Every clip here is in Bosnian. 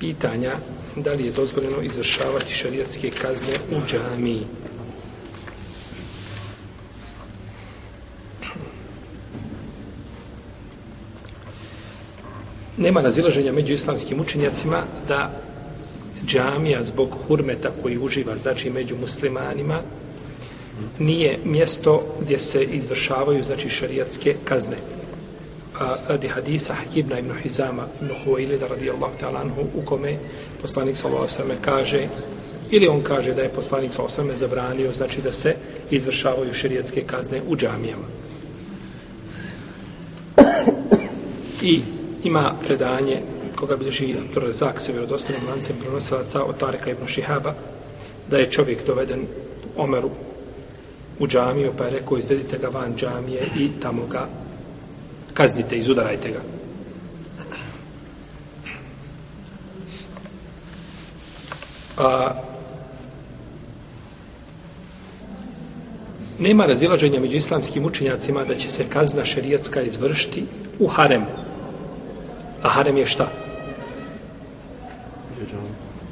pitanja da li je dozvoljeno izvršavati šarijatske kazne u džamiji. Nema razilaženja među islamskim učenjacima da džamija zbog hurmeta koji uživa, znači među muslimanima, nije mjesto gdje se izvršavaju znači šarijatske kazne radi hadisa Hakibna ibn Hizama ibn Huwailida radijallahu ta'ala anhu u kome poslanik sallallahu alejhi kaže ili on kaže da je poslanik sallallahu alejhi zabranio znači da se izvršavaju šerijatske kazne u džamijama. I ima predanje koga bilježi Abdur Razak se vjerodostojnim lancem prenosilaca od Tareka ibn Šihaba da je čovjek doveden Omeru u džamiju pa je rekao izvedite ga van džamije i tamo ga kaznite, izudarajte ga. A, nema razilaženja među islamskim učenjacima da će se kazna šerijatska izvršiti u haremu. A harem je šta?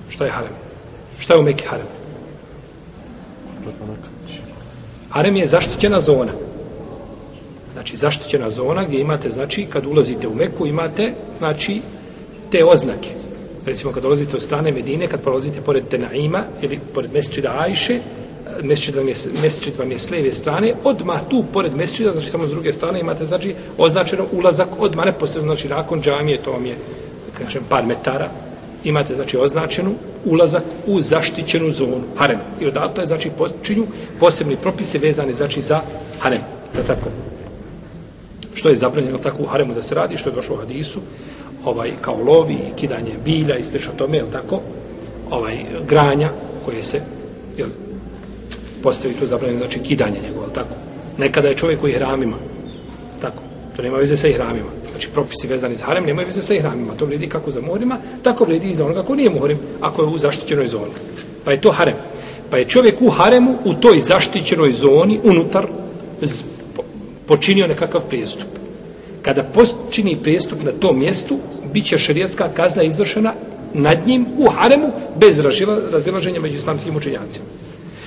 Šta je harem? Šta je u Mekke harem? Harem je zaštićena zona. Znači, zaštićena zona gdje imate, znači, kad ulazite u Meku, imate, znači, te oznake. Recimo, kad dolazite od strane Medine, kad prolazite pored Tenaima ili pored Mesčida Ajše, eh, Mesčid vam, je, Mesčid vam je s lijeve strane, odmah tu, pored Mesčida, znači samo s druge strane, imate, znači, označeno ulazak odmah neposredno, znači, nakon džamije, to vam je, kažem, par metara, imate, znači, označenu ulazak u zaštićenu zonu, harem. I odatle, znači, počinju posebni propise vezani, znači, za harem. Da tako? Što je zabranjeno tako u haremu da se radi, što je došlo u hadisu, ovaj, kao lovi, kidanje bilja i slično tome, jel tako, ovaj, granja koje se, jel, postavi tu zabranjeno, znači kidanje njegov, jel tako. Nekada je čovjek u ihramima, tako, to nema veze sa ihramima, znači propisi vezani za harem, nema veze sa ihramima, to vrijedi kako za morima, tako vrijedi i za onoga ko nije morim, ako je u zaštićenoj zoni. Pa je to harem. Pa je čovjek u haremu, u toj zaštićenoj zoni, unutar, počinio nekakav prijestup. Kada počini prijestup na tom mjestu, bit će šarijatska kazna izvršena nad njim u haremu bez razilaženja među islamskim učenjacima.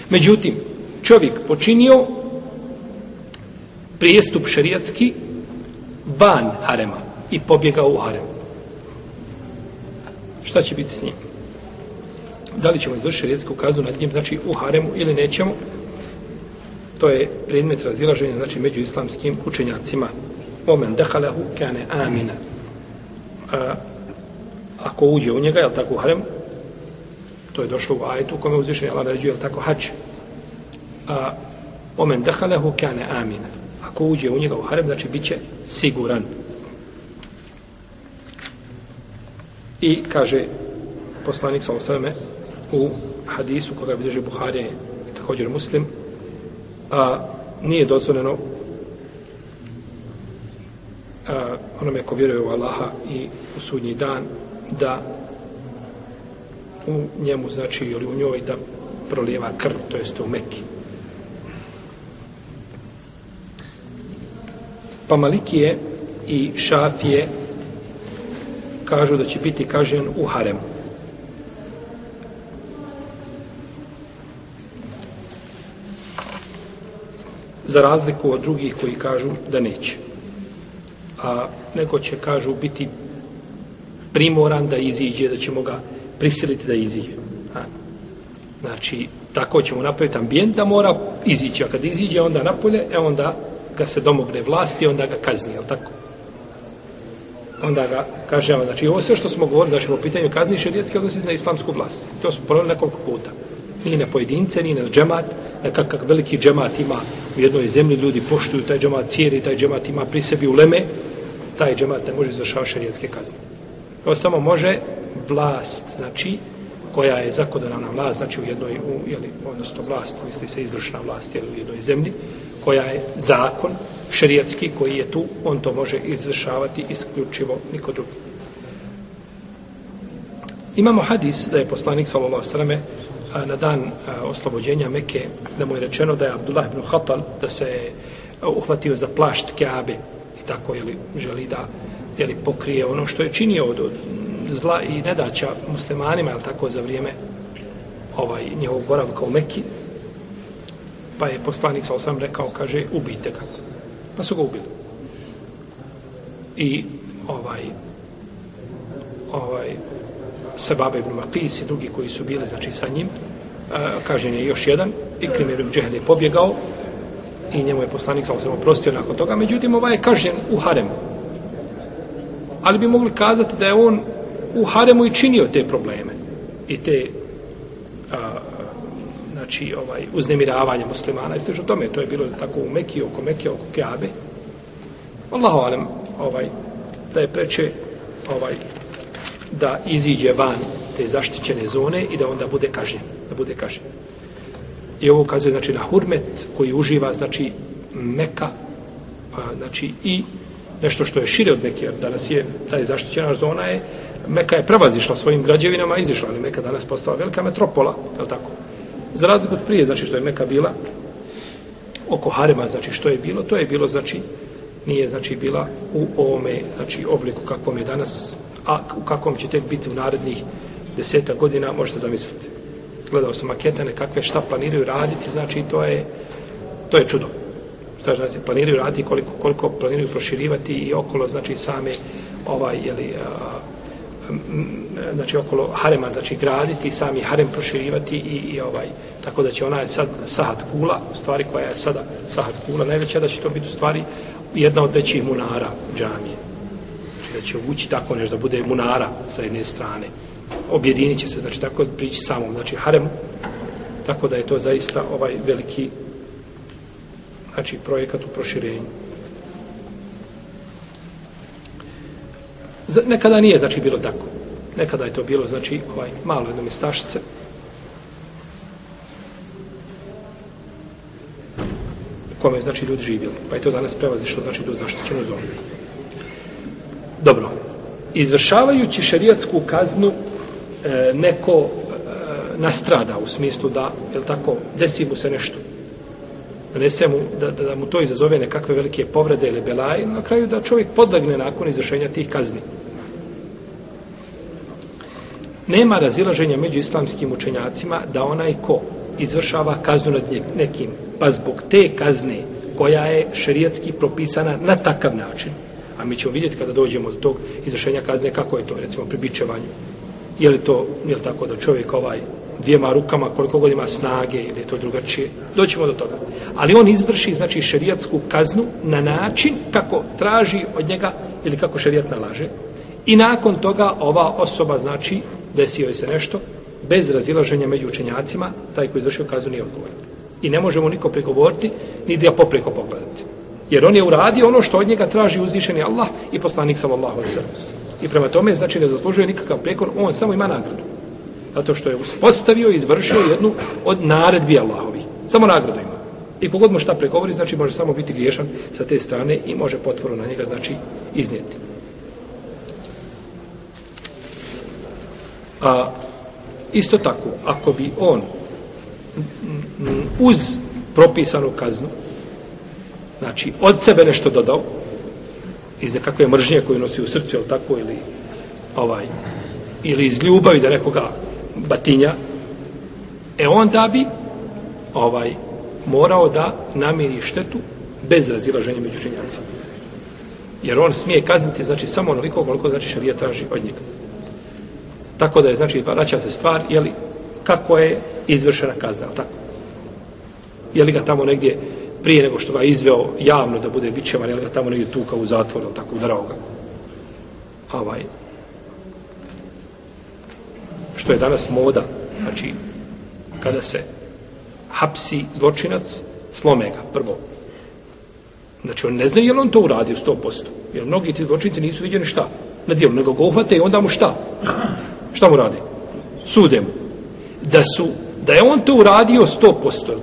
Međutim, čovjek počinio prijestup šarijatski van harema i pobjegao u harem. Šta će biti s njim? Da li ćemo izvršiti šarijatsku kaznu nad njim, znači u haremu ili nećemo? To je predmet razilaženja, znači, među islamskim učenjacima. Omen dehalehu kane amina. A, ako uđe u njega, je tako harem? To je došlo u ajetu kome uzvišenje Allah naređuje, je tako hač? A, omen dehalehu kane amina. Ako uđe u njega u harem, znači, bit će siguran. I kaže poslanik sa osreme u hadisu koga bilježe Buharije također muslim, a, nije dozvoljeno a, onome ko vjeruje u Allaha i u sudnji dan da u njemu znači ili u njoj da prolijeva krv, to jest u Mekki. Pa Malikije i Šafije kažu da će biti kažen u haremu. Za razliku od drugih koji kažu da neće. A neko će, kažu, biti primoran da iziđe, da ćemo ga prisiliti da iziđe. A, znači, tako ćemo napraviti ambijent da mora izići. A kad iziđe onda napolje, e onda ga se domogne vlasti, onda ga kazni, je tako? Onda ga kaže, znači, ovo sve što smo govorili, znači, po pitanju kazni šerijetske odnosi na islamsku vlast. To smo ponovili nekoliko puta. Ni na pojedince, ni na džemat, nekakav veliki džemat ima u jednoj zemlji, ljudi poštuju taj džemat cijeli, taj džemat ima pri sebi u leme, taj džemat ne može izvršavati šarijetske kazne. To samo može vlast, znači koja je zakonodavna vlast, znači u jednoj, u, jeli, odnosno vlast, misli se izvršna vlast, jeli, u jednoj zemlji, koja je zakon šerijetski koji je tu, on to može izvršavati isključivo niko drugi. Imamo hadis da je poslanik sallallahu alejhi na dan oslobođenja Mekke da mu je rečeno da je Abdullah ibn Khatal, da se uhvatio za plašt Kaabe i tako jeli, želi da jeli, pokrije ono što je činio od, od zla i nedaća muslimanima al tako za vrijeme ovaj njegovog boravka u Mekki. Pa je poslanik sa osam rekao kaže ubijte ga. Pa su ga ubili. I ovaj ovaj Sebaba ibn Maqis i drugi koji su bili znači sa njim kažen je još jedan i Krimir ibn Džehl je pobjegao i njemu je poslanik sa osam oprostio nakon toga. Međutim ovaj je kažen u haremu. Ali bi mogli kazati da je on u haremu i činio te probleme i te a, znači ovaj uznemiravanje muslimana. I što tome? To je bilo tako u Mekiji oko Mekije oko Kabe Allahu alem ovaj da je preče ovaj da iziđe van te zaštićene zone i da onda bude kažnjen da bude kažnjen i ovo ukazuje znači na hurmet koji uživa znači Meka a, znači i nešto što je šire od Mekije, danas je taj zaštićena zona je Meka je prevazišla svojim građevinama i izišla, ali Meka danas postala velika metropola, je tako? Za razliku od prije, znači što je Meka bila oko Harema, znači što je bilo, to je bilo, znači, nije, znači, bila u ovome, znači, obliku kakvom je danas, a u kakvom će tek biti u narednih deseta godina, možete zamisliti. Gledao sam makete kakve šta planiraju raditi, znači, to je, to je čudo. Šta znači, planiraju raditi, koliko, koliko planiraju proširivati i okolo, znači, same, ovaj, jeli, a, znači okolo harema znači graditi sami harem proširivati i, i ovaj tako da će ona je sad sahat kula u stvari koja je sada sahat kula najveća da će to biti u stvari jedna od većih munara džamije znači da će ući tako nešto da bude munara sa jedne strane objedinit će se znači tako prići samom znači haremu tako da je to zaista ovaj veliki znači projekat u proširenju Nekada nije, znači, bilo tako. Nekada je to bilo, znači, ovaj, malo jedno mjestašice. kome, znači, ljudi živjeli. Pa je to danas prevazišlo, znači, do zaštićenu zonu. Dobro. Izvršavajući šerijatsku kaznu, e, neko e, nastrada u smislu da, je tako, desi mu se nešto. Nese mu, da, da, da mu to izazove nekakve velike povrede ili belaje, na kraju da čovjek podlegne nakon izvršenja tih kazni nema razilaženja među islamskim učenjacima da onaj ko izvršava kaznu nad nekim, pa zbog te kazne koja je šerijatski propisana na takav način, a mi ćemo vidjeti kada dođemo do tog izvršenja kazne, kako je to, recimo, pri bičevanju. Je li to, je li tako da čovjek ovaj dvijema rukama, koliko god ima snage, ili je to drugačije, doćemo do toga. Ali on izvrši, znači, šerijatsku kaznu na način kako traži od njega, ili kako šerijat nalaže, i nakon toga ova osoba, znači, desio je se nešto, bez razilaženja među učenjacima, taj koji izvršio kaznu nije odgovoran. I ne možemo niko pregovoriti, ni da popreko pogledati. Jer on je uradio ono što od njega traži uzvišeni Allah i poslanik sallallahu alaihi sallam. I prema tome, znači, ne zaslužuje nikakav prekor, on samo ima nagradu. Zato što je uspostavio i izvršio jednu od naredbi Allahovi. Samo nagradu ima. I kogod mu šta pregovori, znači, može samo biti griješan sa te strane i može potvoru na njega, znači, iznijeti. A isto tako, ako bi on uz propisanu kaznu, znači od sebe nešto dodao, iz nekakve mržnje koju nosi u srcu, ili tako, ili ovaj, ili iz ljubavi da nekoga batinja, e onda bi ovaj, morao da namiri štetu bez razilaženja među činjancima. Jer on smije kazniti, znači, samo onoliko koliko znači šarija traži od njega. Tako da je, znači, vraća se stvar, je li, kako je izvršena kazna, tako? Je li ga tamo negdje, prije nego što ga izveo javno da bude bićevan, je ga tamo negdje tuka u zatvor, ili tako, udarao ga? Ovaj. Što je danas moda, znači, kada se hapsi zločinac, slome ga, prvo. Znači, on ne zna je li on to uradio 100%. Jer mnogi ti zločinci nisu vidjeni šta na dijelu, nego ga uhvate i onda mu šta? Šta mu radi? Sude mu. da su, da je on to uradio 100%,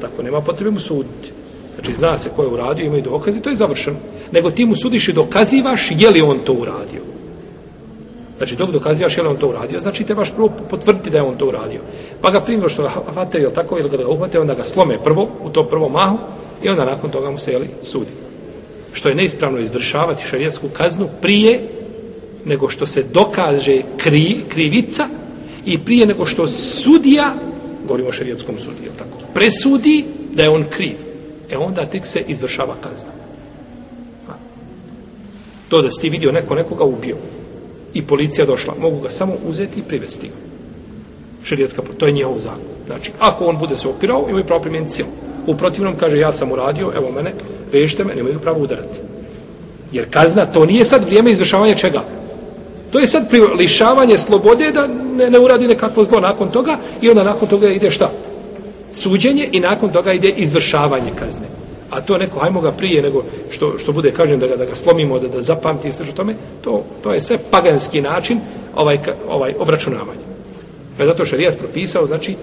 tako, nema potrebe mu suditi. Znači, zna se ko je uradio, ima i dokazi, to je završeno. Nego ti mu sudiš i dokazivaš je li on to uradio. Znači, dok dokazivaš je li on to uradio, znači trebaš prvo potvrditi da je on to uradio. Pa ga primio što ga hvataju, jel tako, ili ga ga uhvate, onda ga slome prvo, u to prvom mahu, i onda nakon toga mu se, jeli, sudi. Što je neispravno izvršavati šarijetsku kaznu prije nego što se dokaže kri, krivica i prije nego što sudija, govorimo o šarijetskom sudiji, tako, presudi da je on kriv. E onda tek se izvršava kazna. To da si ti vidio neko nekoga ubio i policija došla, mogu ga samo uzeti i privesti ga. Širijetska, to je njihov zakon. Znači, ako on bude se opirao, imaju pravo primijeniti silu. U protivnom kaže, ja sam uradio, evo mene, vežite me, nemaju pravo udarati. Jer kazna, to nije sad vrijeme izvršavanja čega? To je sad lišavanje slobode da ne, ne uradi nekakvo zlo nakon toga i onda nakon toga ide šta? Suđenje i nakon toga ide izvršavanje kazne. A to neko, hajmo ga prije nego što, što bude kažem da ga, da ga slomimo, da, da zapamti istražu tome, to, to je sve paganski način ovaj, ovaj obračunavanje. Pa zato šarijat propisao, znači,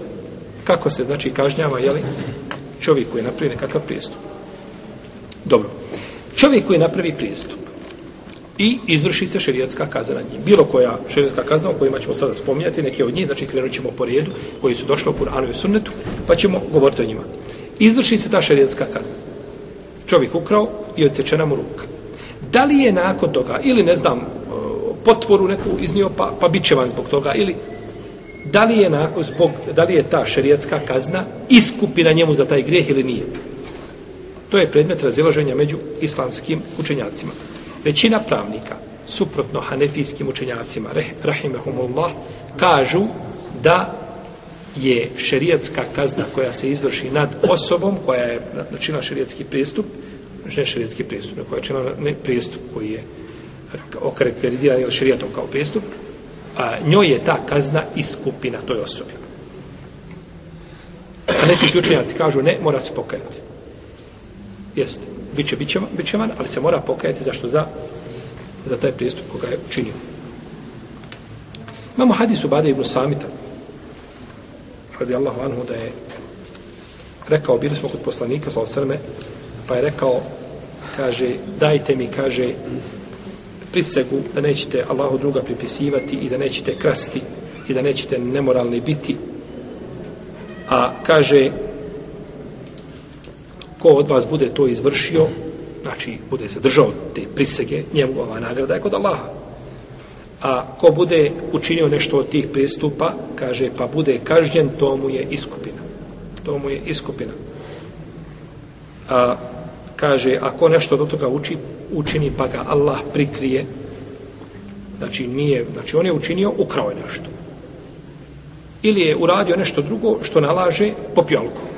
kako se, znači, kažnjava, jeli, čovjek koji je napravio nekakav prijestup. Dobro. Čovjek koji napravi prijestup i izvrši se šerijatska kazna nad njim. Bilo koja šerijatska kazna o kojima ćemo sada spominjati, neke od njih, znači krenut ćemo po redu koji su došli u Kur'anu i Sunnetu, pa ćemo govoriti o njima. Izvrši se ta šerijatska kazna. Čovjek ukrao i odsečena mu ruka. Da li je nakon toga, ili ne znam, e, potvoru neku iznio, pa, pa bit će van zbog toga, ili da li je nakon zbog, da li je ta šerijatska kazna iskupina njemu za taj grijeh ili nije. To je predmet razilaženja među islamskim učenjacima. Većina pravnika, suprotno hanefijskim učenjacima, rahimahumullah, kažu da je šerijatska kazna koja se izvrši nad osobom koja je načinila šerijatski pristup, znači ne šerijatski pristup, koja je načinila ne pristup koji je eh, okarakteriziran šerijatom kao pristup, a njoj je ta kazna iskupina toj osobi. A neki učenjaci kažu ne, mora se pokajati. Jeste biće, biće, biće van, ali se mora pokajati zašto za, za taj pristup koga je učinio. Imamo hadis u Bade ibn Samita, radi Allahu anhu, da je rekao, bili smo kod poslanika, sa osrme, pa je rekao, kaže, dajte mi, kaže, prisegu da nećete Allahu druga pripisivati i da nećete krasti i da nećete nemoralni biti. A kaže, ko od vas bude to izvršio, znači bude se držao te prisege, njemu ova nagrada je kod Allaha. A ko bude učinio nešto od tih pristupa, kaže, pa bude kažnjen, to mu je iskupina. To mu je iskupina. A, kaže, ako nešto do toga uči, učini, pa ga Allah prikrije, znači nije, znači on je učinio, ukrao je nešto. Ili je uradio nešto drugo što nalaže popio alkohol.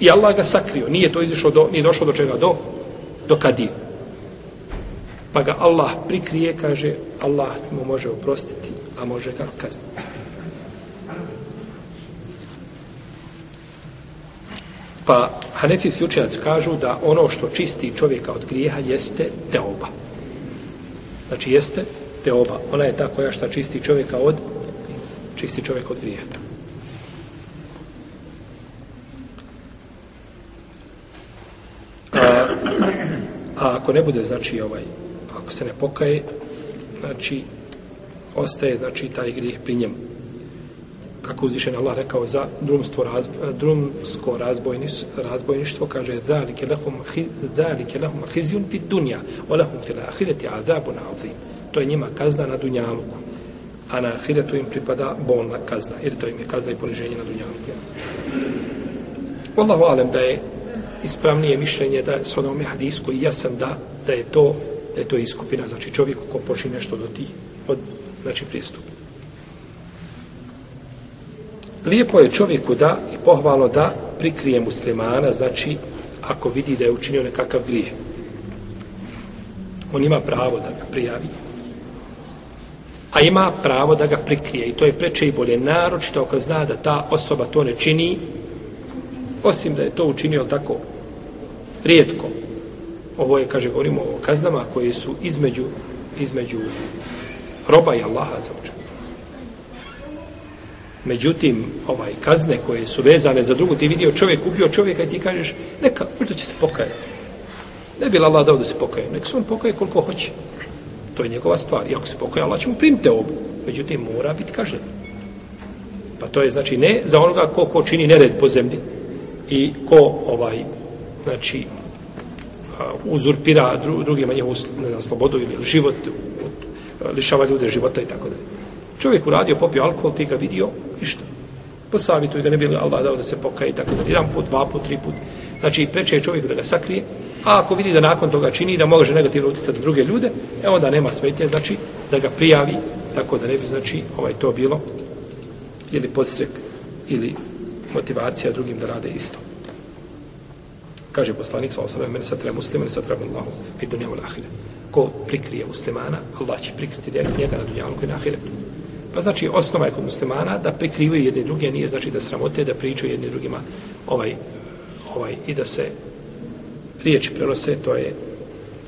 I Allah ga sakrio. Nije to izišlo do, nije došlo do čega? Do, do kadije. Pa ga Allah prikrije, kaže, Allah mu može oprostiti, a može ga kazniti. Pa hanefijski učenjaci kažu da ono što čisti čovjeka od grijeha jeste teoba. Znači jeste teoba. Ona je ta koja šta čisti čovjeka od čisti čovjeka od grijeha. A ako ne bude, znači, ovaj, ako se ne pokaje, znači, ostaje, znači, taj grijeh pri njemu. Kako uzvišen Allah rekao za drumstvo, raz, drumsko razbojništvo, razbojništvo, kaže, zalike lahum, zalike lahum hizjun fi dunja, o lahum fil ahireti azabun azim. To je njima kazna na dunjaluku. A na ahiretu im pripada bolna kazna. Jer to im je kazna i poniženje na dunjaluku. Allahu alem da je ispravnije mišljenje da s onome hadisku i jasan da, da je to da je to iskupina, znači čovjek ko počini nešto do tih od, znači pristup. Lijepo je čovjeku da i pohvalo da prikrije muslimana, znači ako vidi da je učinio nekakav grije. On ima pravo da ga prijavi. A ima pravo da ga prikrije i to je preče i bolje. Naročito ako zna da ta osoba to ne čini, osim da je to učinio tako rijetko ovo je kaže govorimo o kaznama koje su između između roba i Allaha za učenje. Međutim, ovaj kazne koje su vezane za drugu, ti vidio čovjek ubio čovjeka i ti kažeš, neka, možda će se pokajati. Ne bi Allah dao da se pokaje. Nek se on pokaje koliko hoće. To je njegova stvar. I ako se pokaje, Allah će mu primiti obu. Međutim, mora biti kažnjen. Pa to je, znači, ne za onoga ko, ko čini nered po zemlji i ko, ovaj, znači, uzurpira dru, drugima njihovu ne znam, slobodu ili život, lišava ljude života i tako dalje. Čovjek uradio, popio alkohol, ti ga vidio, ništa. Posavituj ga, ne bi Allah dao da se pokaje i tako dalje. Jedan put, dva put, tri put. Znači, preče je čovjek da ga sakrije, a ako vidi da nakon toga čini da može negativno utjecati na druge ljude, evo da nema smetnje, znači, da ga prijavi, tako da ne bi, znači, ovaj to bilo ili podstrek ili motivacija drugim da rade isto. Kaže poslanik sa osam, meni satra muslima, meni satra Allahu, fi dunja u lahire. Ko prikrije muslimana, Allah će prikriti njega na dunjalu i na ahiretu. Pa znači, osnova je kod muslimana da prikrivaju jedne druge, nije znači da sramote, da pričaju jedne drugima ovaj, ovaj, i da se riječi prenose, to je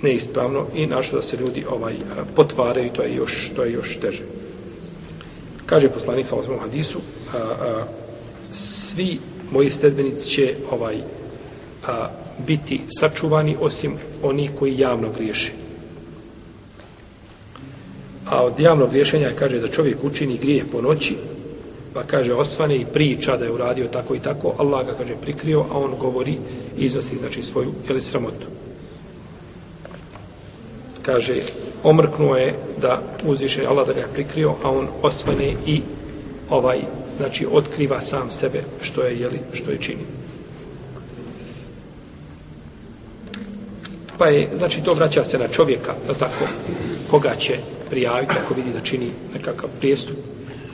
neispravno i našto da se ljudi ovaj potvaraju, to je još, to je još teže. Kaže poslanik sa osmom hadisu, a, a, svi moji stedbenici će ovaj a, biti sačuvani osim oni koji javno griješe. A od javnog griješenja kaže da čovjek učini grijeh po noći, pa kaže osvane i priča da je uradio tako i tako, Allah ga kaže prikrio, a on govori i iznosi znači svoju ili sramotu. Kaže, omrknuo je da uzviše Allah da ga je prikrio, a on osvane i ovaj, znači, otkriva sam sebe što je, jeli, što je čini. Pa je, znači, to vraća se na čovjeka, da tako, koga će prijaviti ako vidi da čini nekakav prijestup,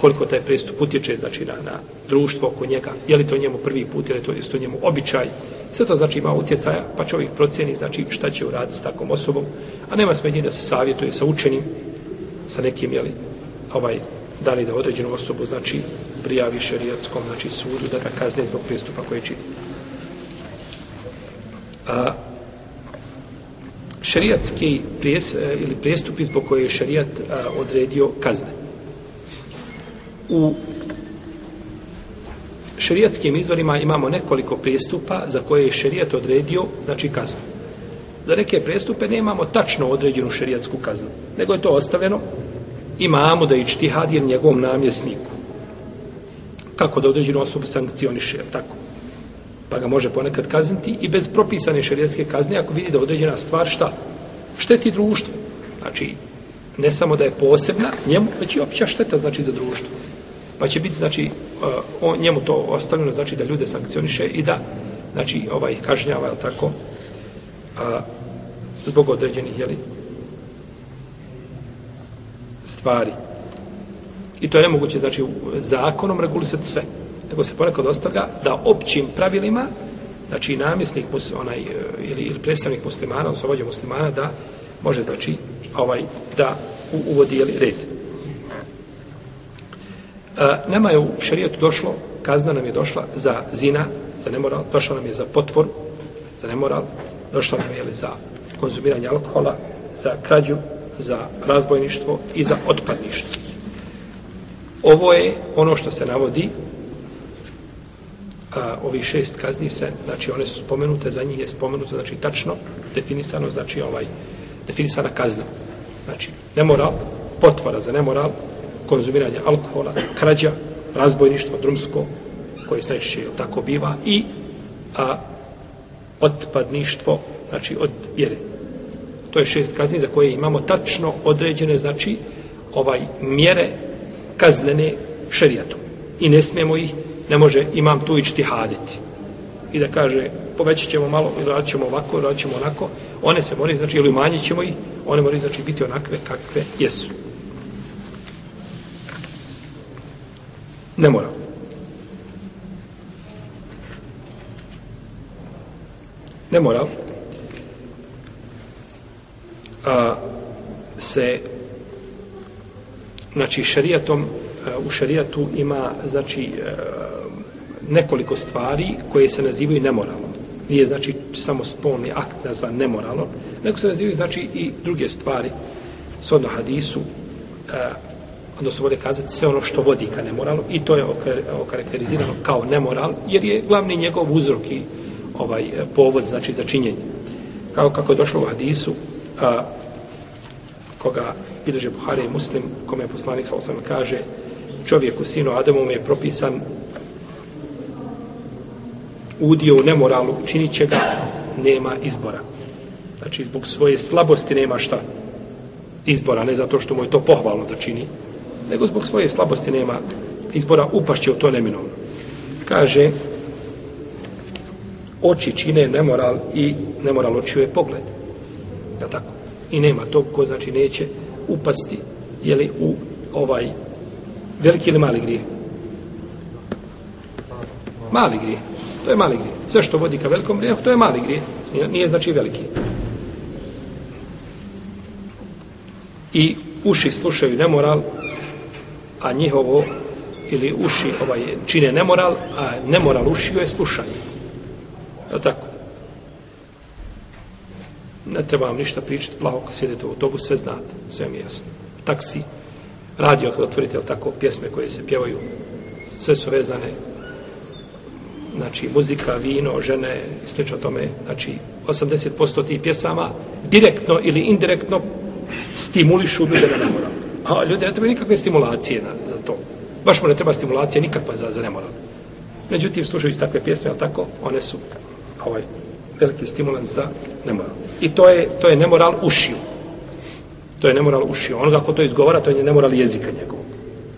koliko taj prijestup utječe, znači, na, na društvo oko njega, je li to njemu prvi put, je li to, je to njemu običaj, sve to znači ima utjecaja, pa čovjek procjeni, znači, šta će uraditi s takvom osobom, a nema smetnje da se savjetuje sa učenim, sa nekim, jeli, ovaj, da li da određenu osobu, znači, prijavi šerijatskom, znači, sudu, da ga kazne zbog pristupa koje čini. A, šerijatski prijes, ili prijestupi zbog koje je šerijat a, odredio kazne. U šerijatskim izvorima imamo nekoliko prijestupa za koje je šerijat odredio, znači, kaznu za neke prestupe nemamo tačno određenu šerijatsku kaznu, nego je to ostavljeno imamo da ičtihad je njegovom namjesniku. Kako da određenu osobu sankcioniše, je tako? Pa ga može ponekad kazniti i bez propisane šerijatske kazne ako vidi da određena stvar šta? Šteti društvu. Znači, ne samo da je posebna njemu, već i opća šteta znači za društvo. Pa će biti, znači, uh, on, njemu to ostavljeno, znači da ljude sankcioniše i da, znači, ovaj, kažnjava, je tako, a, zbog određenih jeli, stvari. I to je nemoguće, znači, zakonom regulisati sve. Nego se ponekad ostavlja da općim pravilima, znači, namjesnik, onaj, e, ili, ili predstavnik muslimana, odnosno vođa muslimana, da može, znači, ovaj, da uvodi, jeli, red. E, nama je u šarijetu došlo, kazna nam je došla za zina, za nemoral, došla nam je za potvor, za nemoral, došla nam je za konzumiranje alkohola, za krađu, za razbojništvo i za otpadništvo. Ovo je ono što se navodi a, ovi šest kazni se, znači one su spomenute, za njih je spomenuto, znači tačno definisano, znači ovaj, definisana kazna. Znači, nemoral, potvora za nemoral, konzumiranje alkohola, krađa, razbojništvo, drumsko, koje najčešće tako biva, i a, otpadništvo, znači od vjere. To je šest kazni za koje imamo tačno određene, znači, ovaj mjere kaznene šerijatom. I ne smijemo ih, ne može imam tu ići haditi. I da kaže, povećat ćemo malo, radit ćemo ovako, radit ćemo onako, one se moraju, znači, ili umanjit ćemo ih, one moraju, znači, biti onakve kakve jesu. Ne moramo. Ne mora a, se znači šarijatom u šarijatu ima znači nekoliko stvari koje se nazivaju nemoralom. Nije znači samo spolni akt nazvan nemoralom, nego se nazivaju znači i druge stvari sodno hadisu odnosno vode kazati sve ono što vodi ka nemoralu i to je okarakterizirano kao nemoral jer je glavni njegov uzrok i ovaj povod znači za činjenje kao kako je došlo u hadisu a, koga bilježe Buhari i Muslim kome je poslanik sa osam kaže čovjeku sinu Adamu je propisan udio u nemoralu činit će ga nema izbora znači zbog svoje slabosti nema šta izbora, ne zato što mu je to pohvalno da čini, nego zbog svoje slabosti nema izbora, upašće u to neminovno. Kaže, oči čine nemoral i nemoral očiju je pogled. I nema tog ko znači neće upasti jeli, u ovaj veliki ili mali grije. Mali grije. To je mali grije. Sve što vodi ka velikom grijehu, to je mali grije. Nije, nije znači veliki. I uši slušaju nemoral, a njihovo ili uši ovaj, čine nemoral, a nemoral uši je slušanje. Je tako? Ne treba vam ništa pričati, plaho kad sjedete u autobus, sve znate, sve mi je jasno. Taksi, radio kad otvorite, tako, pjesme koje se pjevaju, sve su vezane, znači, muzika, vino, žene, i slično tome, znači, 80% tih pjesama, direktno ili indirektno, stimulišu ljude da nemoral. A ljudi ne treba nikakve stimulacije na, za to. Baš mu ne treba stimulacija nikakva za, za nemoral. Međutim, slušajući takve pjesme, ali tako, one su ovaj, veliki stimulans za nemoral. I to je, to je nemoral ušiju. To je nemoral ušiju. Onoga ko to izgovara, to je nemoral jezika njegovog,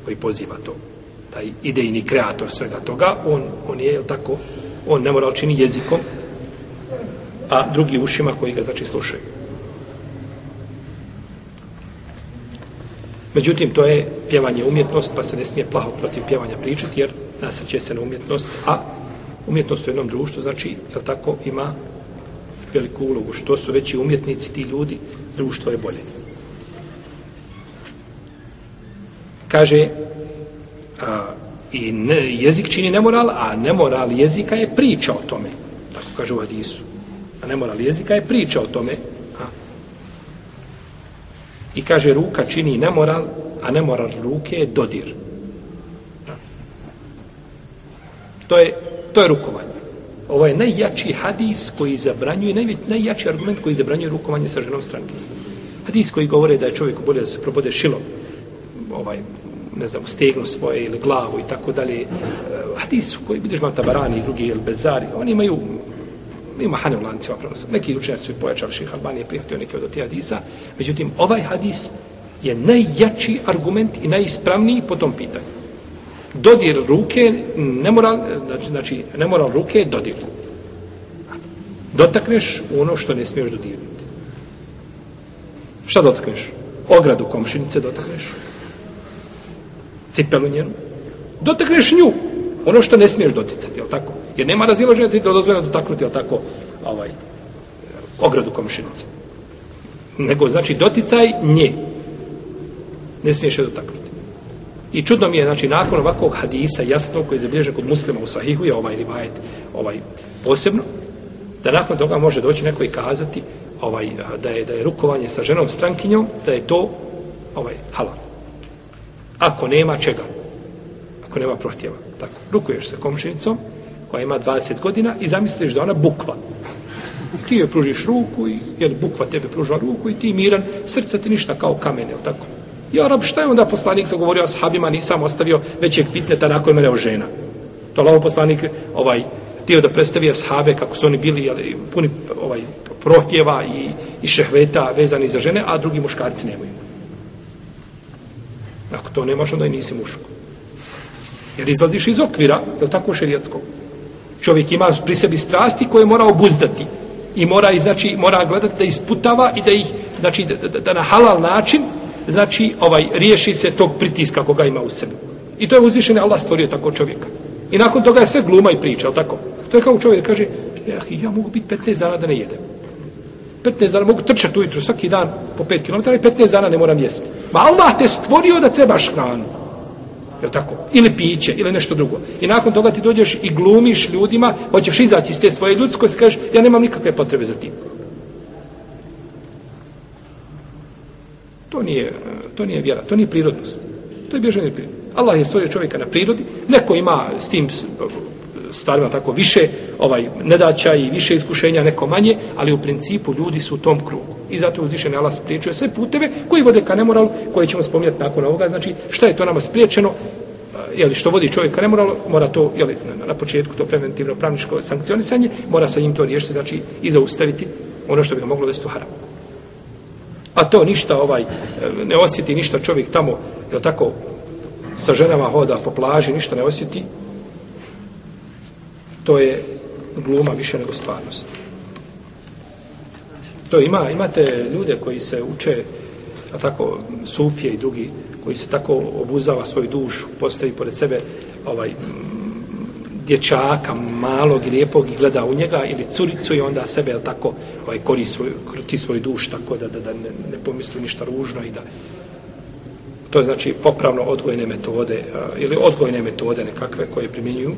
koji poziva to. Taj idejni kreator svega toga, on, on je, jel tako, on nemoral čini jezikom, a drugi ušima koji ga, znači, slušaju. Međutim, to je pjevanje umjetnost, pa se ne smije plaho protiv pjevanja pričati, jer nasrće se na umjetnost, a umjetnost u jednom društvu, znači, jel tako, ima veliku ulogu. Što su veći umjetnici, ti ljudi, društvo je bolje. Kaže, a, i ne, jezik čini nemoral, a nemoral jezika je priča o tome. Tako kaže u Hadisu. A nemoral jezika je priča o tome, A. I kaže, ruka čini nemoral, a nemoral ruke je dodir. To je, to je rukovanje. Ovo je najjači hadis koji zabranjuje, naj, najjači argument koji zabranjuje rukovanje sa ženom stranke. Hadis koji govore da je čovjeku bolje da se probode šilom, ovaj, ne znam, stegnu svoje ili glavu i tako dalje. E, hadis koji, vidiš, vam tabarani i drugi, ili bezari, oni imaju ima hane u lancima prenosa. Neki učenjaci su pojačali ših Albanije, prihvatio neke od tih hadisa. Međutim, ovaj hadis je najjači argument i najispravniji po tom pitanju. Dodir ruke, nemoral, znači, znači nemoral ruke je dodir. Dotakneš ono što ne smiješ dodirnuti. Šta dotakneš? Ogradu komšinice dotakneš. Cipelu njenu. Dotakneš nju. Ono što ne smiješ doticati, je tako? Jer nema razilaženja ti da dozvoljeno dotaknuti, je tako, ovaj, ogradu komšinice. Nego, znači, doticaj nje. Ne smiješ je dotaknuti. I čudno mi je, znači, nakon ovakvog hadisa, jasno, koji je zabilježen kod muslima u sahihu, je ovaj rivajet, ovaj, posebno, da nakon toga može doći neko i kazati ovaj, da, je, da je rukovanje sa ženom strankinjom, da je to ovaj, halal. Ako nema čega, ako nema prohtjeva. Tako, rukuješ sa komšinicom koja ima 20 godina i zamisliš da ona bukva. Ti joj pružiš ruku i jer bukva tebe pruža ruku i ti miran, srce ti ništa kao kamen, je tako? Ja, rab, šta je onda poslanik zagovorio ashabima, nisam ostavio većeg fitneta nakon mene o žena. To lavo poslanik ovaj, tio da predstavi ashabe kako su oni bili jeli, puni ovaj, prohtjeva i, i šehveta vezani za žene, a drugi muškarci nemaju. Ako to nemaš, onda i nisi muško. Jer izlaziš iz okvira, je li tako šerijatskog? Čovjek ima pri sebi strasti koje mora obuzdati. I mora, znači, mora gledati da isputava i da ih, znači, da, da, da na halal način, znači, ovaj, riješi se tog pritiska koga ima u sebi. I to je uzvišen Allah stvorio tako čovjeka. I nakon toga je sve gluma i priča, je tako? To je kao čovjek da kaže, ja, ja mogu biti 15 dana da ne jedem. 15 dana mogu trčati ujutru svaki dan po 5 km i 15 dana ne moram jesti. Ma Allah te stvorio da trebaš hranu. Je tako? Ili piće, ili nešto drugo. I nakon toga ti dođeš i glumiš ljudima, hoćeš izaći iz te svoje ljudskosti, i kažeš, ja nemam nikakve potrebe za tim. To nije, to nije vjera, to nije prirodnost. To je bježanje od prirode. Allah je stvorio čovjeka na prirodi, neko ima s tim stvarima tako više ovaj nedaća i više iskušenja, neko manje, ali u principu ljudi su u tom krugu. I zato uzvišen Allah spriječuje sve puteve koji vode ka nemoralu, koje ćemo spominjati nakon ovoga. Znači, šta je to nama spriječeno? Eh, jeli, što vodi čovjek ka nemoralu, mora to, jeli, na početku to preventivno pravničko sankcionisanje, mora sa njim to riješiti, znači i zaustaviti ono što bi ga moglo vesti u haram. A to ništa, ovaj, ne osjeti ništa čovjek tamo, je tako, sa ženama hoda po plaži, ništa ne osjeti, to je gluma više nego stvarnost. To ima, imate ljude koji se uče, a tako, sufije i drugi, koji se tako obuzava svoju dušu, postavi pored sebe ovaj dječaka malog i lijepog i gleda u njega ili curicu i onda sebe jel, tako ovaj, kori svoj, kruti svoj duš tako da, da, da ne, ne pomisli ništa ružno i da to je znači popravno odgojne metode ili odgojne metode nekakve koje primjenjuju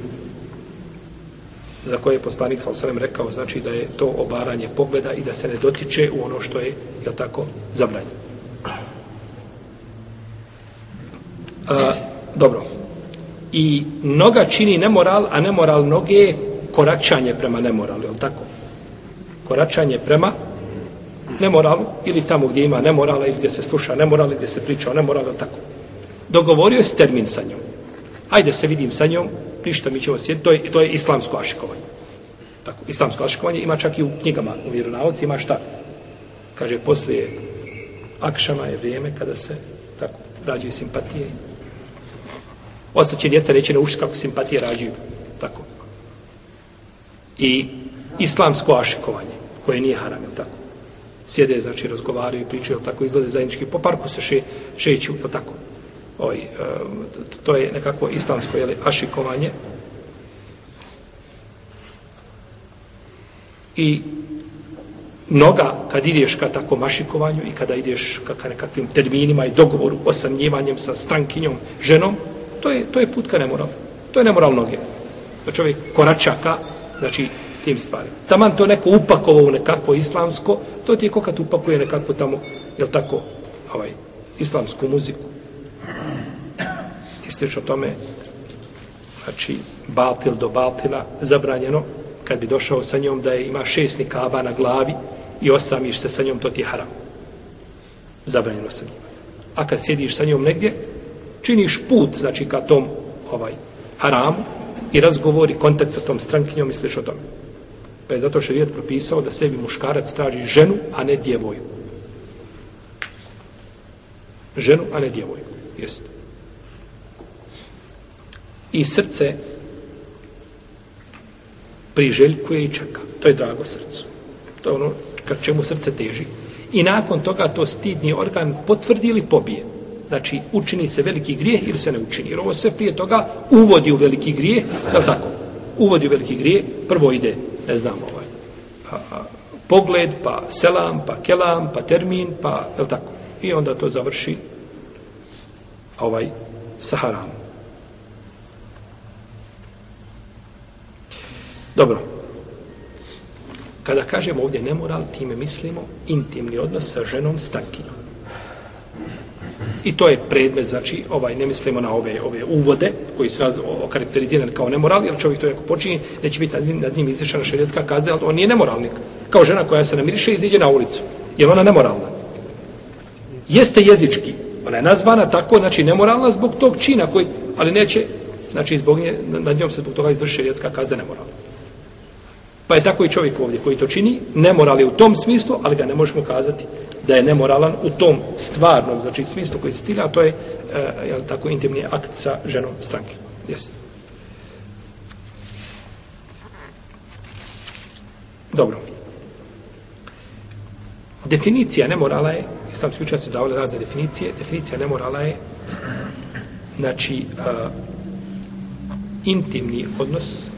za koje je poslanik sa osrem rekao znači da je to obaranje pogleda i da se ne dotiče u ono što je jel tako zabranjeno A, dobro. I noga čini nemoral, a nemoral noge je koračanje prema nemoralu, je li tako? Koračanje prema nemoralu, ili tamo gdje ima nemorala, ili gdje se sluša nemoral, ili gdje se priča o nemoralu, je tako? Dogovorio je s termin sa njom. Ajde se vidim sa njom, ništa mi ćemo sjediti, to je, to je islamsko ašikovanje. Tako, islamsko ašikovanje ima čak i u knjigama, u vjeronavci ima šta? Kaže, poslije akšama je vrijeme kada se tako rađuju simpatije Ostaće djeca neće naučiti kako simpatije rađuju. Tako. I islamsko ašikovanje, koje nije haram, tako. Sjede, znači, razgovaraju, pričaju, tako, izlaze zajednički, po parku se še, šeću, tako. Oj, ehm, to je nekako islamsko, jeli, ašikovanje. I noga, kad ideš ka tako mašikovanju i kada ideš ka, ka nekakvim terminima i dogovoru, osamnjivanjem sa strankinjom, ženom, to je, to je put ka nemoral. To je nemoral noge. Da čovjek korača ka, znači, tim stvarima. Taman to neko upakovao u nekakvo islamsko, to ti je ko kad upakuje nekakvo tamo, jel tako, ovaj, islamsku muziku. Ističe o tome, znači, batil do batila, zabranjeno, kad bi došao sa njom da je ima šest nikaba na glavi i osamiš se sa njom, to ti je haram. Zabranjeno sa njima. A kad sjediš sa njom negdje, činiš put, znači, ka tom ovaj haramu i razgovori, kontakt sa tom strankinjom, misliš o tome. Pa je zato što je propisao da sebi muškarac traži ženu, a ne djevoju. Ženu, a ne djevoju. Jest. I srce priželjkuje i čeka. To je drago srcu. To je ono kad čemu srce teži. I nakon toga to stidni organ potvrdi ili pobije znači učini se veliki grijeh ili se ne učini. Jer ovo sve prije toga uvodi u veliki grijeh, je li tako? Uvodi u veliki grijeh, prvo ide, ne znam, ovaj, a, a, pogled, pa selam, pa kelam, pa termin, pa, je li tako? I onda to završi ovaj saharam. Dobro. Kada kažemo ovdje nemoral, time mislimo intimni odnos sa ženom stankinjom. I to je predmet, znači, ovaj, ne mislimo na ove ove uvode, koji su raz, okarakterizirani kao nemoralni, jer čovjek to ako počini, neće biti nad njim, nad njim izvršena šerijetska kazna, ali on nije nemoralnik. Kao žena koja se namiriše i iziđe na ulicu. Je ona nemoralna? Jeste jezički. Ona je nazvana tako, znači, nemoralna zbog tog čina koji, ali neće, znači, zbog nje, nad njom se zbog toga izvrši šerijetska kazna nemoralna. Pa je tako i čovjek ovdje koji to čini, nemoral je u tom smislu, ali ga ne možemo kazati da je nemoralan u tom stvarnom, znači smislu koji se cilja, a to je, e, jel tako, intimni akt sa ženom stranke. Jesi. Dobro. Definicija nemorala je, islamski učenjaci su davali razne definicije, definicija nemorala je, znači, a, intimni odnos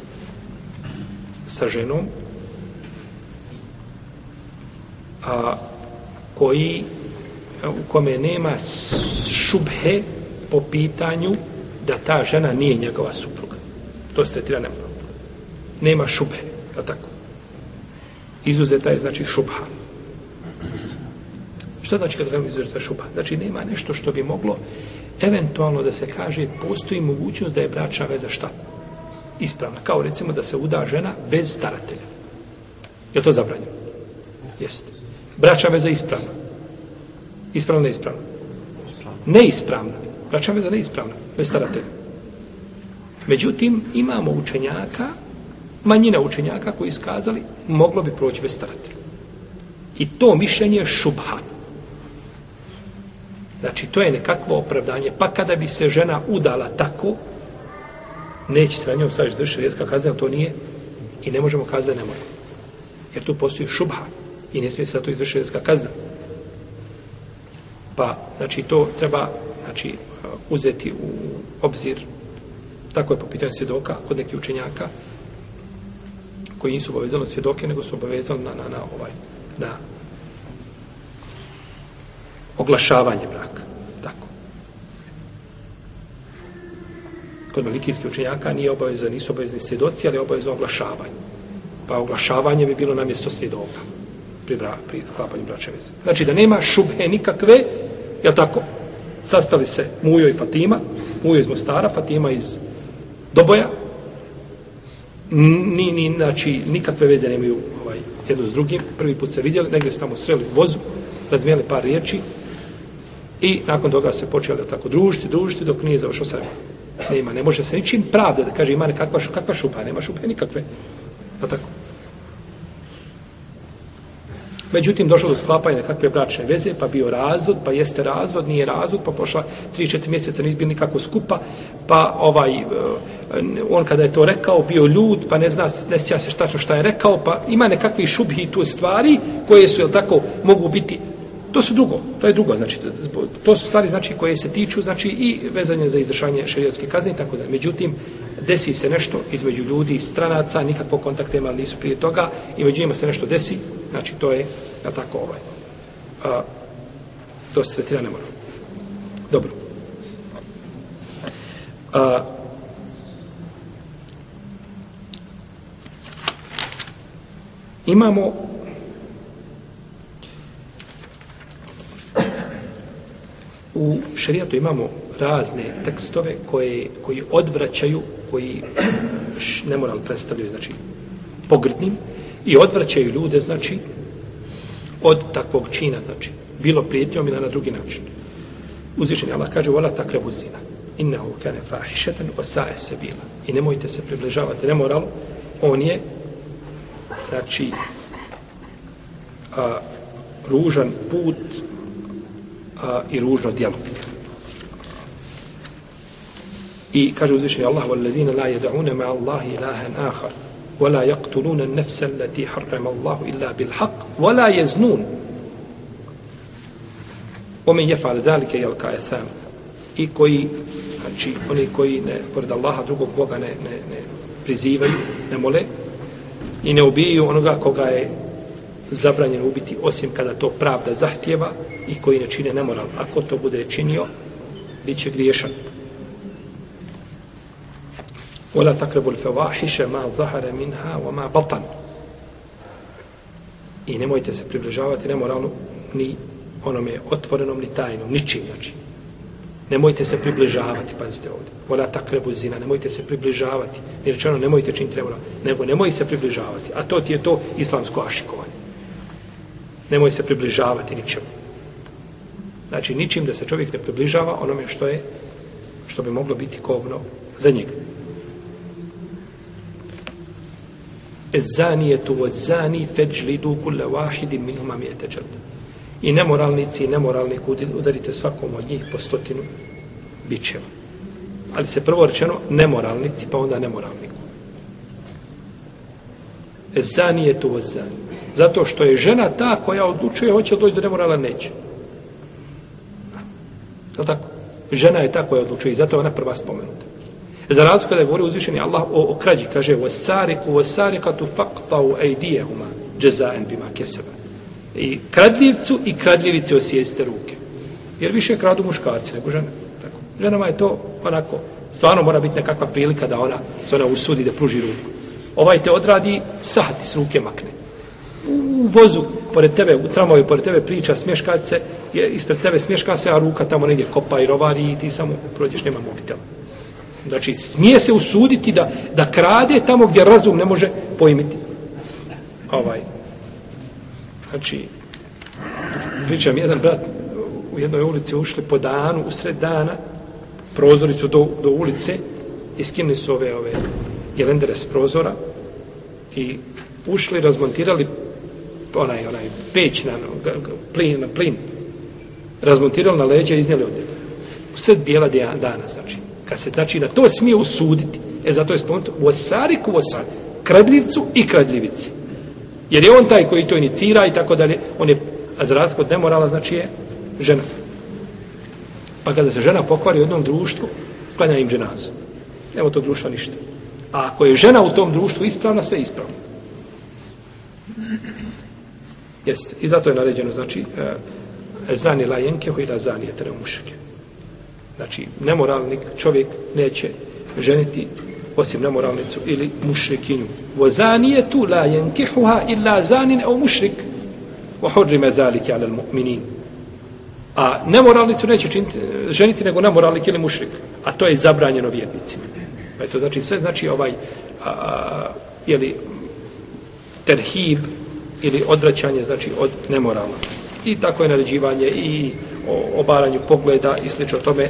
sa ženom, a koji e, u kome nema šubhe po pitanju da ta žena nije njegova supruga. To se tretira nema. Nema šubhe, da tako. Izuzeta je znači šubha. Šta znači kada kažemo izuzeta šubha? Znači nema nešto što bi moglo eventualno da se kaže postoji mogućnost da je bračna veza šta? Ispravna. Kao recimo da se uda žena bez staratelja. Je to zabranjeno? Jeste. Bračna veza ispravna. Ispravna, neispravna? Neispravna. Bračna veza neispravna. Bez staratelja. Međutim, imamo učenjaka, manjina učenjaka koji iskazali, moglo bi proći bez staratelja. I to mišljenje je šubha. Znači, to je nekakvo opravdanje. Pa kada bi se žena udala tako, neće se na njom sad rijeska kazna, to nije i ne možemo kazati da ne može. Jer tu postoji šubha i ne smije se to izvršiti rijeska kazna. Pa, znači, to treba znači, uzeti u obzir tako je po pitanju svjedoka kod nekih učenjaka koji nisu obavezali svjedoke, nego su obavezali na, na, na ovaj, na oglašavanje braka. Tako. Kod malikijskih učenjaka nije obavezan, nisu obavezni svjedoci, ali je obavezno oglašavanje. Pa oglašavanje bi bilo na mjesto svjedoka pri, bra, pri sklapanju braće veze. Znači da nema šubhe nikakve, je tako? Sastali se Mujo i Fatima, Mujo iz Mostara, Fatima iz Doboja, ni, ni, znači, nikakve veze nemaju ovaj, jedno s drugim. Prvi put se vidjeli, negdje se tamo sreli u vozu, razmijeli par riječi i nakon toga se počeli da tako družiti, družiti dok nije završao sve. Nema, ne može se ničim pravda da kaže ima nekakva šu, kakva šupa, nema šupe nikakve. Da tako. Međutim, došlo do sklapanja nekakve bračne veze, pa bio razvod, pa jeste razvod, nije razvod, pa pošla 3-4 mjeseca, nije bili nikako skupa, pa ovaj, e, on kada je to rekao, bio ljud, pa ne zna, ne sja se šta, šta je rekao, pa ima nekakvi šubhi tu stvari, koje su, jel tako, mogu biti, to su drugo, to je drugo, znači, to su stvari, znači, koje se tiču, znači, i vezanje za izdržanje šerijatske kazne i tako da. Međutim, desi se nešto između ljudi i stranaca, nikakvog kontakta imali nisu prije toga, i među njima se nešto desi, znači, to je, ja tako, ovaj, a, to se tretira ne mora. Dobro. A, imamo u šerijatu imamo razne tekstove koje, koji odvraćaju, koji nemoral predstavljaju, znači, pogrdnim i odvraćaju ljude, znači, od takvog čina, znači, bilo prijetnjom ili na drugi način. Uzvišen Allah kaže, vola takrebu zina, innahu kane fahišetan, osaje se bila. I nemojte se približavati nemoralu, on je, znači, a, ružan put a, i ružno djelo. I kaže uzvišeni Allah, وَالَّذِينَ لَا يَدَعُونَ مَا اللَّهِ إِلَهًا آخَرَ وَلَا يَقْتُلُونَ النَّفْسَ الَّتِي حَرَّمَ اللَّهُ إِلَّا بِالْحَقِّ وَلَا يَزْنُونَ وَمَنْ يَفْعَلْ ذَلِكَ يَلْقَ أَثَامًا I koji, znači, oni koji ne, pored Allaha drugog Boga ne, ne, ne prizivaju, ne mole i ne ubijaju onoga koga je zabranjeno ubiti osim kada to pravda zahtjeva i koji ne čine nemoral. Ako to bude činio, bit će griješan. ولا تقربوا الفواحش ما ظهر منها وما بطن i nemojte se približavati nemoralno ni onome otvorenom ni tajnom, ničim znači nemojte se približavati pazite ovdje vola takrebu zina, nemojte se približavati ni rečeno nemojte činiti nemoral nego nemoj se približavati, a to ti je to islamsko ašikovanje nemoj se približavati ničemu znači ničim da se čovjek ne približava onome što je što bi moglo biti kovno za njega Ezanijetu o zani feđlidu kulle wahidi minuma mi je I nemoralnici i nemoralnik udarite svakom od njih po stotinu bićeva. Ali se prvo rečeno nemoralnici, pa onda nemoralniku. Ezanijetu o zani. Zato što je žena ta koja odlučuje hoće li doći do nemorala, neće. Je tako? Žena je ta koja odlučuje i zato je ona prva spomenuta. Za razliku kada je govorio uzvišeni Allah o, o krađi, kaže وَسَارِكُ وَسَارِكَتُ فَقْطَوْ اَيْدِيَهُمَا جَزَاءً بِمَا كَسَبَ I kradljivcu i kradljivici osijeste ruke. Jer više kradu muškarci nego žene. Tako. Ženama je to onako, stvarno mora biti nekakva prilika da ona se ona usudi da pruži ruku. Ovaj te odradi, sahati s ruke makne. U vozu pored tebe, u tramovi pored tebe priča, smješka se, je ispred tebe smješka se, a ruka tamo negdje kopa i rovari i ti samo prođeš, nema mobitela. Znači, smije se usuditi da, da krade tamo gdje razum ne može pojmiti. Ovaj. Znači, pričam, jedan brat u jednoj ulici ušli po danu, u sred dana, prozori su do, do ulice i skinuli su ove, ove jelendere s prozora i ušli, razmontirali onaj, onaj peć na plin, na plin, razmontirali na leđa i iznijeli odjel. U sred bijela dana, znači. Kad se, znači, na to smije usuditi, e zato je spomenuto, u osariku, u kradljivcu i kradljivici. Jer je on taj koji to inicira i tako dalje, on je, a za razliku od nemorala, znači je žena. Pa kada se žena pokvari u jednom društvu, klanja im dženazu. Evo to društva ništa. A ako je žena u tom društvu ispravna, sve je ispravno. Jeste. I zato je naređeno, znači, e, zani lajenke, hojda zani etere mušike. Znači, nemoralnik čovjek neće ženiti osim nemoralnicu ili mušrikinju. Vo zanije tu la jenkihuha illa zanin au mušrik. Vo hurrime zalike ala mu'minin. A nemoralnicu neće činiti, ženiti nego nemoralnik ili mušrik. A to je zabranjeno vjernicima. Pa to znači sve znači ovaj a, a, jeli, terhib ili odvraćanje znači od nemorala. I tako je naređivanje i o obaranju pogleda i slično tome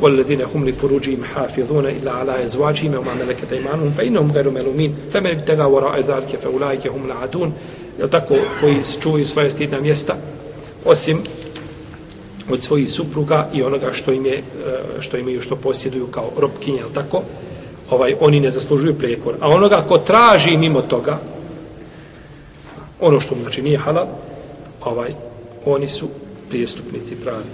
والذين هم لفروجهم حافظون إلا على أزواجهم وما ملكت أيمانهم فإنهم غير ملومين فمن ابتغى وراء ذلك فأولئك هم العادون jel tako, koji čuju svoje stidna mjesta, osim od svojih supruga i onoga što im je, što imaju, što posjeduju kao robkinje, jel tako, ovaj, oni ne zaslužuju prijekor. A onoga ko traži mimo toga, ono što mu znači nije halal, ovaj, oni su prijestupnici pravi.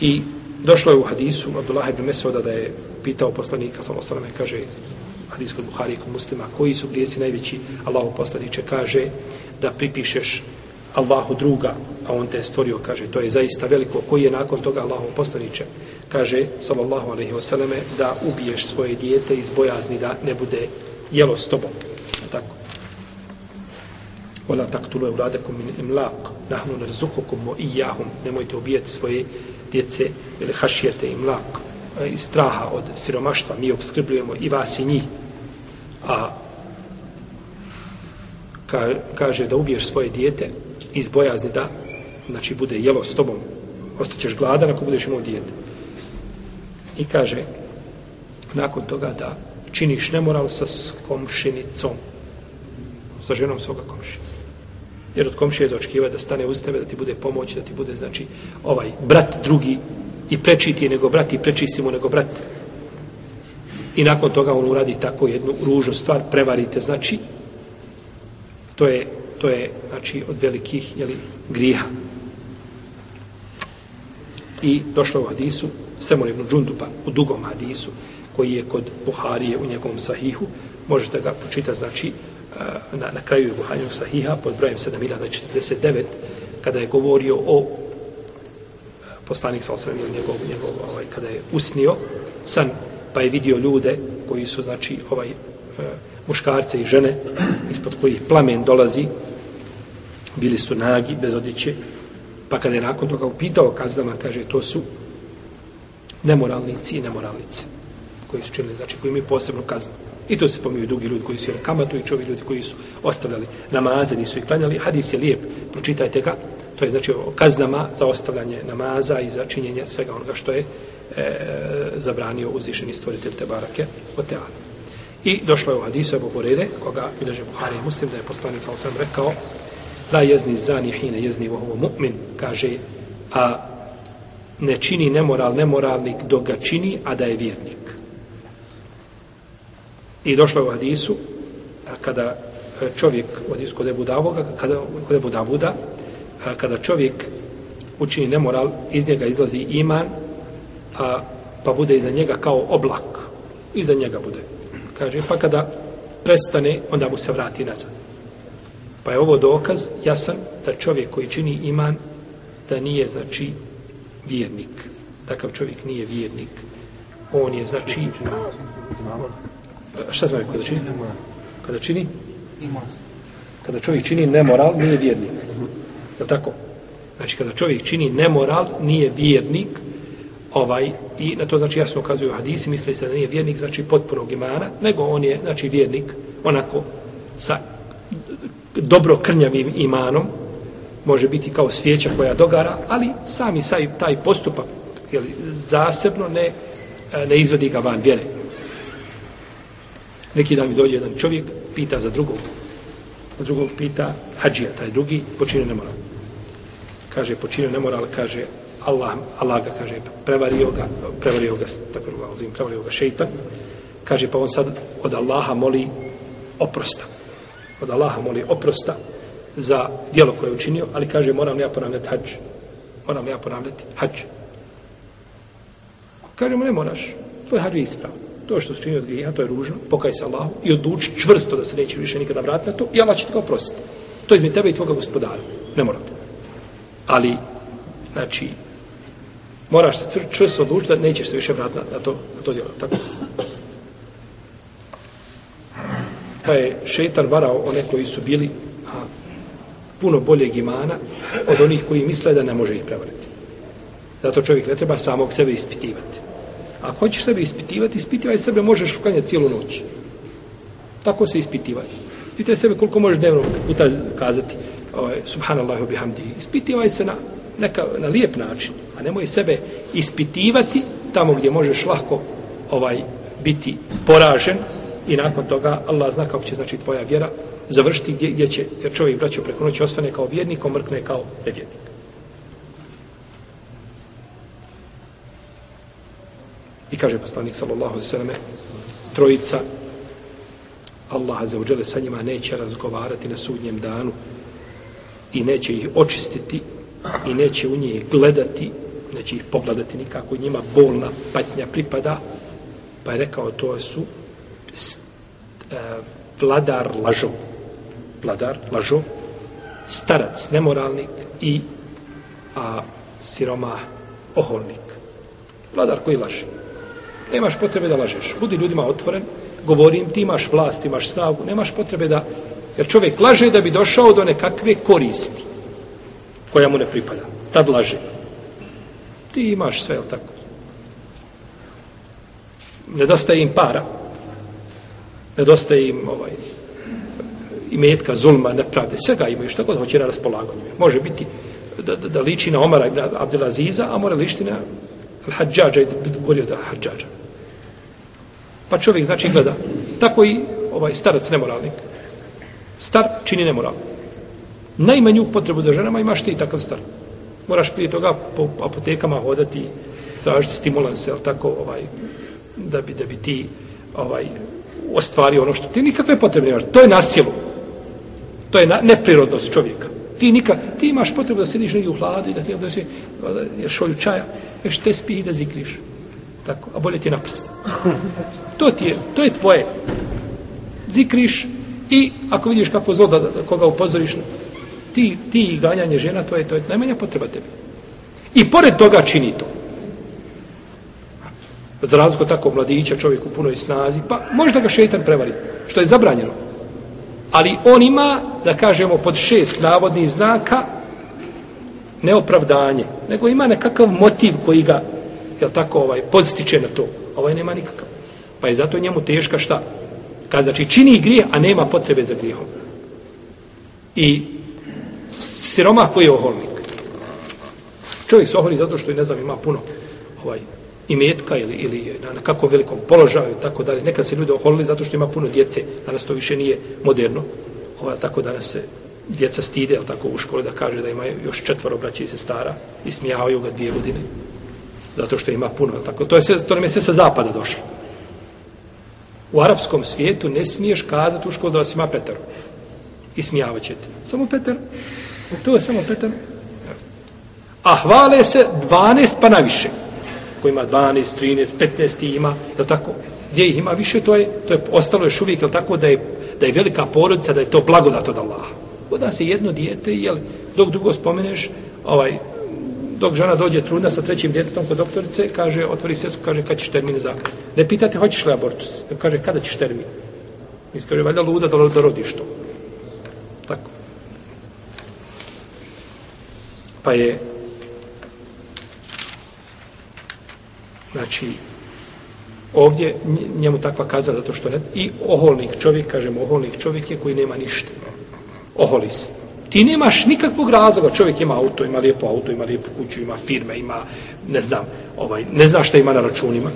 I došlo je u hadisu Abdullah ibn Mesuda da je pitao poslanika, sallallahu alejhi ve kaže hadis kod Buhari i muslima, koji su grijesi najveći Allahu poslanice kaže da pripišeš Allahu druga, a on te je stvorio, kaže, to je zaista veliko, koji je nakon toga Allahu poslanice kaže, sallallahu alejhi ve selleme da ubiješ svoje dijete iz bojazni da ne bude jelo s tobom. Tako. Wala taqtulu awladakum min imlaq, nahnu narzuqukum wa iyyahum. Nemojte ubijati svoje djece ili hašijete i mlak e, i straha od siromaštva mi obskrbljujemo i vas i njih a ka, kaže da ubiješ svoje dijete iz bojazni da znači bude jelo s tobom ostaćeš gladan ako budeš imao dijete i kaže nakon toga da činiš nemoral sa komšinicom sa ženom svoga komšina jer od komšije je da stane uz tebe, da ti bude pomoć, da ti bude, znači, ovaj brat drugi i preči ti je nego brat i preči si mu nego brat. I nakon toga on uradi tako jednu ružnu stvar, prevarite, znači, to je, to je znači, od velikih jeli, griha. I došlo u hadisu, Semur ibn Džunduba, u dugom hadisu, koji je kod Buharije u njegovom sahihu, možete ga počitati, znači, na, na kraju Buhanjog sahiha pod brojem 7049 kada je govorio o e, poslanik sa osvrame njegov, njegov ovaj, kada je usnio san pa je vidio ljude koji su znači ovaj e, muškarce i žene ispod kojih plamen dolazi bili su nagi bez odjeće pa kada je nakon toga upitao kazdama kaže to su nemoralnici i nemoralnice koji su činili, znači koji imaju posebnu kaznu. I to se pominju drugi ljudi koji su jeli kamatu i čovi ljudi koji su ostavljali namaze, nisu ih klanjali. Hadis je lijep, pročitajte ga. To je znači o kaznama za ostavljanje namaza i za činjenje svega onoga što je e, zabranio uzvišeni stvoritelj Tebarake barake o teana. I došlo je u hadisu Ebu Horede, koga bileže Buhari i Muslim, da je poslanik sa osam rekao La jezni zani hine jezni vohovo mu'min, kaže, a ne čini nemoral, nemoralnik dok ga čini, a da je vjernik. I došlo u hadisu, kada e, čovjek, u hadisu kod Ebu Davuda, kada, kod Ebu Davuda, kada čovjek učini nemoral, iz njega izlazi iman, a, pa bude iza njega kao oblak. Iza njega bude. Kaže, pa kada prestane, onda mu se vrati nazad. Pa je ovo dokaz jasan da čovjek koji čini iman, da nije, znači, vjernik. Takav čovjek nije vjernik. On je, znači, šta znači kada čini? Kada čini? Kada čovjek čini nemoral, nije vjernik. Je tako? Znači, kada čovjek čini nemoral, nije vjernik, ovaj, i na to znači jasno ukazuju hadisi, misli se da nije vjernik, znači potpunog imana, nego on je, znači, vjernik, onako, sa dobro krnjavim imanom, može biti kao svijeća koja dogara, ali sami saj, taj postupak jeli, zasebno ne, ne izvodi ga van vjere. Neki dan mi dođe jedan čovjek, pita za drugog. Za drugog pita hađija, taj drugi počinio nemoral. Kaže, počinio nemoral, kaže, Allah, Allah ga, kaže, prevario ga, prevario ga, tako ga, prevario ga šeitan. Kaže, pa on sad od Allaha moli oprosta. Od Allaha moli oprosta za dijelo koje je učinio, ali kaže, moram li ja ponavljati hađ? Moram li ja ponavljati hađ? Kaže mu, ne moraš, tvoj hađ je ispravno to što se čini od grija, to je ružno, pokaj se Allahu i odluči čvrsto da se neće više nikada vratiti na to i Allah će te ga oprostiti. To je između tebe i tvoga gospodara. Ne mora to. Ali, znači, moraš se čvrsto odlučiti da nećeš se više vratiti na to, na to djelo. Tako. Pa je šetan varao one koji su bili a, puno boljeg imana od onih koji misle da ne može ih prevariti. Zato čovjek ne treba samog sebe ispitivati. Ako hoćeš sebe ispitivati, ispitivaj sebe, možeš klanjati cijelu noć. Tako se ispitivaj. Ispitaj sebe koliko možeš dnevno puta kazati ovaj, subhanallahu bihamdi. Ispitivaj se na, neka, na lijep način, a nemoj sebe ispitivati tamo gdje možeš lako ovaj biti poražen i nakon toga Allah zna kako će znači tvoja vjera završiti gdje, gdje će, jer čovjek braćo preko noći osvane kao vjernik, omrkne kao nevjernik. Kaže poslanik sallallahu alejhi ve selleme trojica Allah za uđele sa njima neće razgovarati na sudnjem danu i neće ih očistiti i neće u njih gledati neće ih pogledati nikako njima bolna patnja pripada pa je rekao to su st, e, vladar lažo vladar lažo starac nemoralnik i a siroma oholnik. Vladar koji laže? Nemaš potrebe da lažeš. Budi ljudima otvoren, govorim, ti imaš vlast, imaš snagu, nemaš potrebe da... Jer čovjek laže da bi došao do nekakve koristi koja mu ne pripada. Tad laže. Ti imaš sve, tako? Nedostaje im para. Nedostaje im ovaj, imetka, zulma, nepravde. Svega imaju što god hoće na raspolaganju. Može biti da, da, da liči na Omara ibn Abdelaziza, a mora ličiti na Al-Hadžađa i da govorio da Hadžađa. Pa čovjek znači gleda. Tako i ovaj starac nemoralnik. Star čini nemoral. Najmanju potrebu za ženama imaš ti takav star. Moraš prije toga po apotekama hodati, tražiti stimulanse, ali tako, ovaj, da bi, da bi ti ovaj, ostvario ono što ti nikakve potrebe nemaš. To je nasilo. To je na, neprirodnost čovjeka. Ti nikak, ti imaš potrebu da sediš negdje u hladu i da ti da se da šolju čaja, već te spih i da zikriš. Tako, a bolje ti je na prst. To ti je, to je tvoje. Zikriš i ako vidiš kako zlo da, da koga upozoriš, ti, ti ganjanje žena, to je, to je najmanja potreba tebi. I pored toga čini to. Za razliku tako mladića, čovjek u punoj snazi, pa možda ga šeitan prevari, što je zabranjeno. Ali on ima, da kažemo, pod šest navodnih znaka, neopravdanje, nego ima nekakav motiv koji ga, jel tako, ovaj, podstiče na to. Ovaj nema nikakav. Pa je zato njemu teška šta? Kad znači čini grijeh, a nema potrebe za grijehom. I siromah koji je oholnik. Čovjek se oholi zato što je, ne znam, ima puno ovaj, imetka ili, ili je na, na kakvom velikom položaju i tako dalje. Nekad se ljudi oholili zato što ima puno djece. Danas to više nije moderno. Ovaj, tako danas se djeca stide, ali tako u školi da kaže da ima još četvoro braća i sestara i smijavaju ga dvije godine. Zato što ima puno, tako. To, je sve, to nam je sve sa zapada došlo. U arapskom svijetu ne smiješ kazati u školu da vas ima Petar. I smijavat ćete. Samo Petar. To je samo Petar. A hvale se 12 pa naviše. Ko ima 12, 13, 15 ima, je tako? Gdje ih ima više, to je, to je ostalo još uvijek, je tako, da je, da je velika porodica, da je to blagodat od Allaha. Voda se jedno dijete, jel, dok drugo spomeneš, ovaj, dok žena dođe trudna sa trećim djetetom kod doktorice, kaže, otvori svjesku, kaže, kad ćeš termin za... Ne pitate, hoćeš li abortus? Kaže, kada ćeš termin? Mi kaže, valjda luda da, da rodiš to. Tako. Pa je znači ovdje njemu takva kazna zato što ne i oholnik čovjek, kažemo oholnik čovjek je koji nema ništa. Oholi se. Ti nemaš nikakvog razloga, čovjek ima auto, ima lijepo auto, ima lijepu kuću, ima firme, ima, ne znam, ovaj, ne zna šta ima na računima.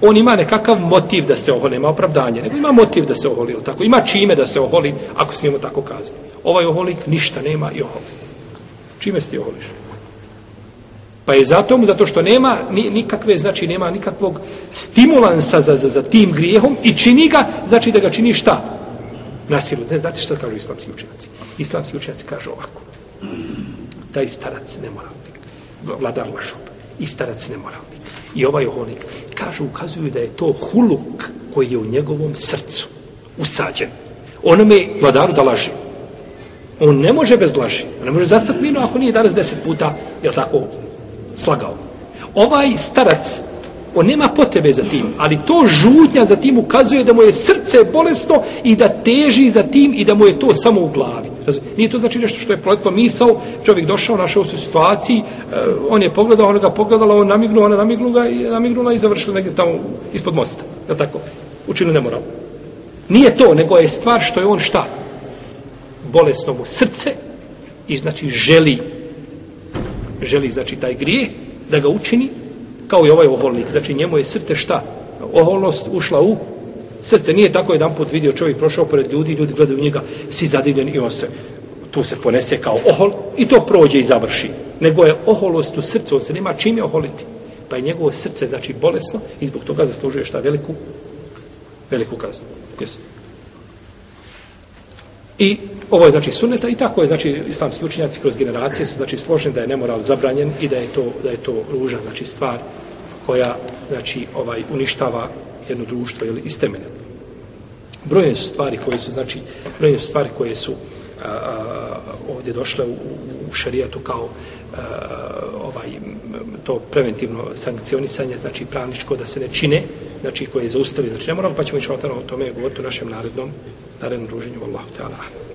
On ima nekakav motiv da se oholi, nema opravdanje, nego ima motiv da se oholi, tako? ima čime da se oholi, ako smijemo tako kazati. Ovaj oholik ništa nema i oholi. Čime se ti oholiš? Pa je zato, zato što nema ni, nikakve, znači nema nikakvog stimulansa za, za, za tim grijehom i čini ga, znači da ga čini šta? Na silu. Ne znate šta kažu islamski učenjaci? Islamski učenjaci kažu ovako. Taj starac ne mora vladar lašop. I starac ne mora I ovaj oholik kažu, ukazuju da je to huluk koji je u njegovom srcu usađen. Onome vladaru da laži. On ne može bez laži. On ne može zastati mirno ako nije danas deset puta, je tako, slagao. Ovaj starac, on nema potrebe za tim, ali to žutnja za tim ukazuje da mu je srce bolesno i da teži za tim i da mu je to samo u glavi. Nije to znači nešto što je proletlo misao, čovjek došao, našao se u situaciji, eh, on je pogledao, ona ga pogledala, on namignuo, ona namignula i namignula i završila negdje tamo ispod mosta. Je tako? Učinu nemoral. Nije to, nego je stvar što je on šta? Bolesno mu srce i znači želi želi znači taj grije da ga učini kao i ovaj oholnik. Znači njemu je srce šta? Oholnost ušla u srce. Nije tako jedan put vidio čovjek prošao pored ljudi, ljudi gledaju njega, svi zadivljeni i on se tu se ponese kao ohol i to prođe i završi. Nego je oholost u srcu, on se nema čime oholiti. Pa je njegovo srce znači bolesno i zbog toga zaslužuje šta veliku veliku kaznu. Jesu. I ovo je znači sunneta i tako je znači islamski učinjaci kroz generacije su znači složeni da je nemoral zabranjen i da je to da je to ružna znači stvar koja znači ovaj uništava jedno društvo ili iz temelja. Brojne su stvari koje su znači brojne su stvari koje su a, a, ovdje došle u, u šerijatu kao a, ovaj to preventivno sankcionisanje znači pravničko da se ne čine znači koje je zaustavio znači ne moramo, pa ćemo ići o tome govoriti u našem narednom narednom druženju. Allahu ta'ala.